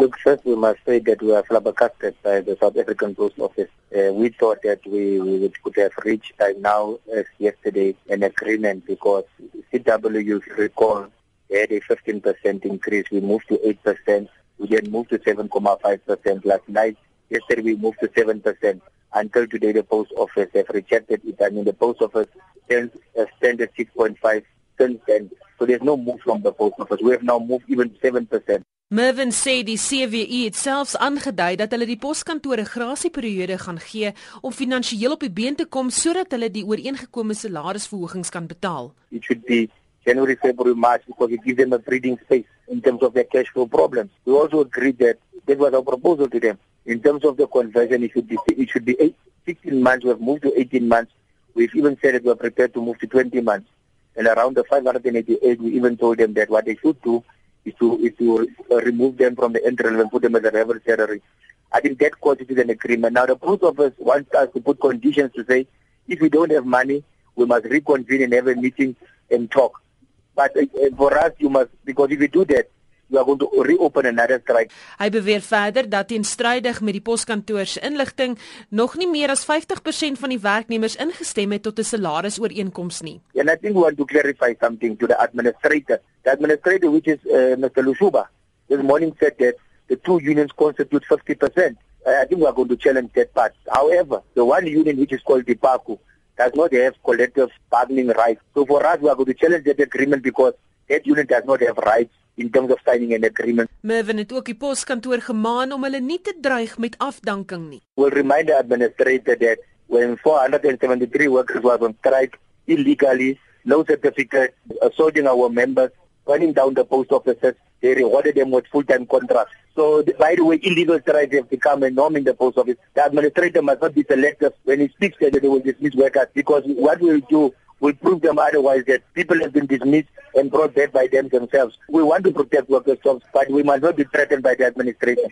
Look, first we must say that we are flabbergasted by the South African Post Office. Uh, we thought that we, we could have reached by now, as yesterday, an agreement because CW, if you recall, had a 15% increase. We moved to 8%. We then moved to 7.5% last night. Yesterday we moved to 7%. Until today, the post office have rejected it. I mean, the post office stands, uh, stands at 6.5 since then. So there's no move from the post office. We have now moved even 7%. Mervin sê die CWU het selfs aangedui dat hulle die poskantore grasieperiode gaan gee om finansiëel op die been te kom sodat hulle die ooreengekome salarisverhogings kan betaal. It should be January, February, March because it gives them a breathing space in terms of their cash flow problems. We also agreed that that was our proposal to them. In terms of the conversion, it should be it should be eight, 16 months. We have moved to 18 months. We've even said that we are prepared to move to 20 months. And around the 588, we even told them that what they should do is to is to uh, remove them from the entrance and put them as a rebel salary. I think that constitutes an agreement. Now the post office wants us to put conditions to say if we don't have money, we must reconvene and have a meeting and talk. But uh, for us, you must because if you do that, we are going to reopen another strike. Hy beweer verder dat teenstrydig met die poskantoor se inligting nog nie meer as 50% van die werknemers ingestem het tot 'n salarisooreenkoms nie. And I think we want to clarify something to the administrator. The administrator which is uh, Mr. Lushuba this morning said that the two unions constitute 50%. I think we are going to challenge that part. However, the one union which is called the PACU does not have collective bargaining rights. So for us, we are going to challenge that agreement because that union does not have rights in terms of signing an agreement. Mervin het ook die poskantoor gemaan om hulle nie te dreig met afdanking nie. We'll remind the administrator that when 473 workers were on strike illegally, no certificate, assaulting our members, running down the post offices, they rewarded them with full-time contracts. So, by the way, illegal strikes have become a norm in the post office. The administrator must not be selective when he speaks that they will dismiss workers because what we will do will prove them otherwise that people have been dismissed and brought back by them themselves. We want to protect workers' jobs, but we must not be threatened by the administration.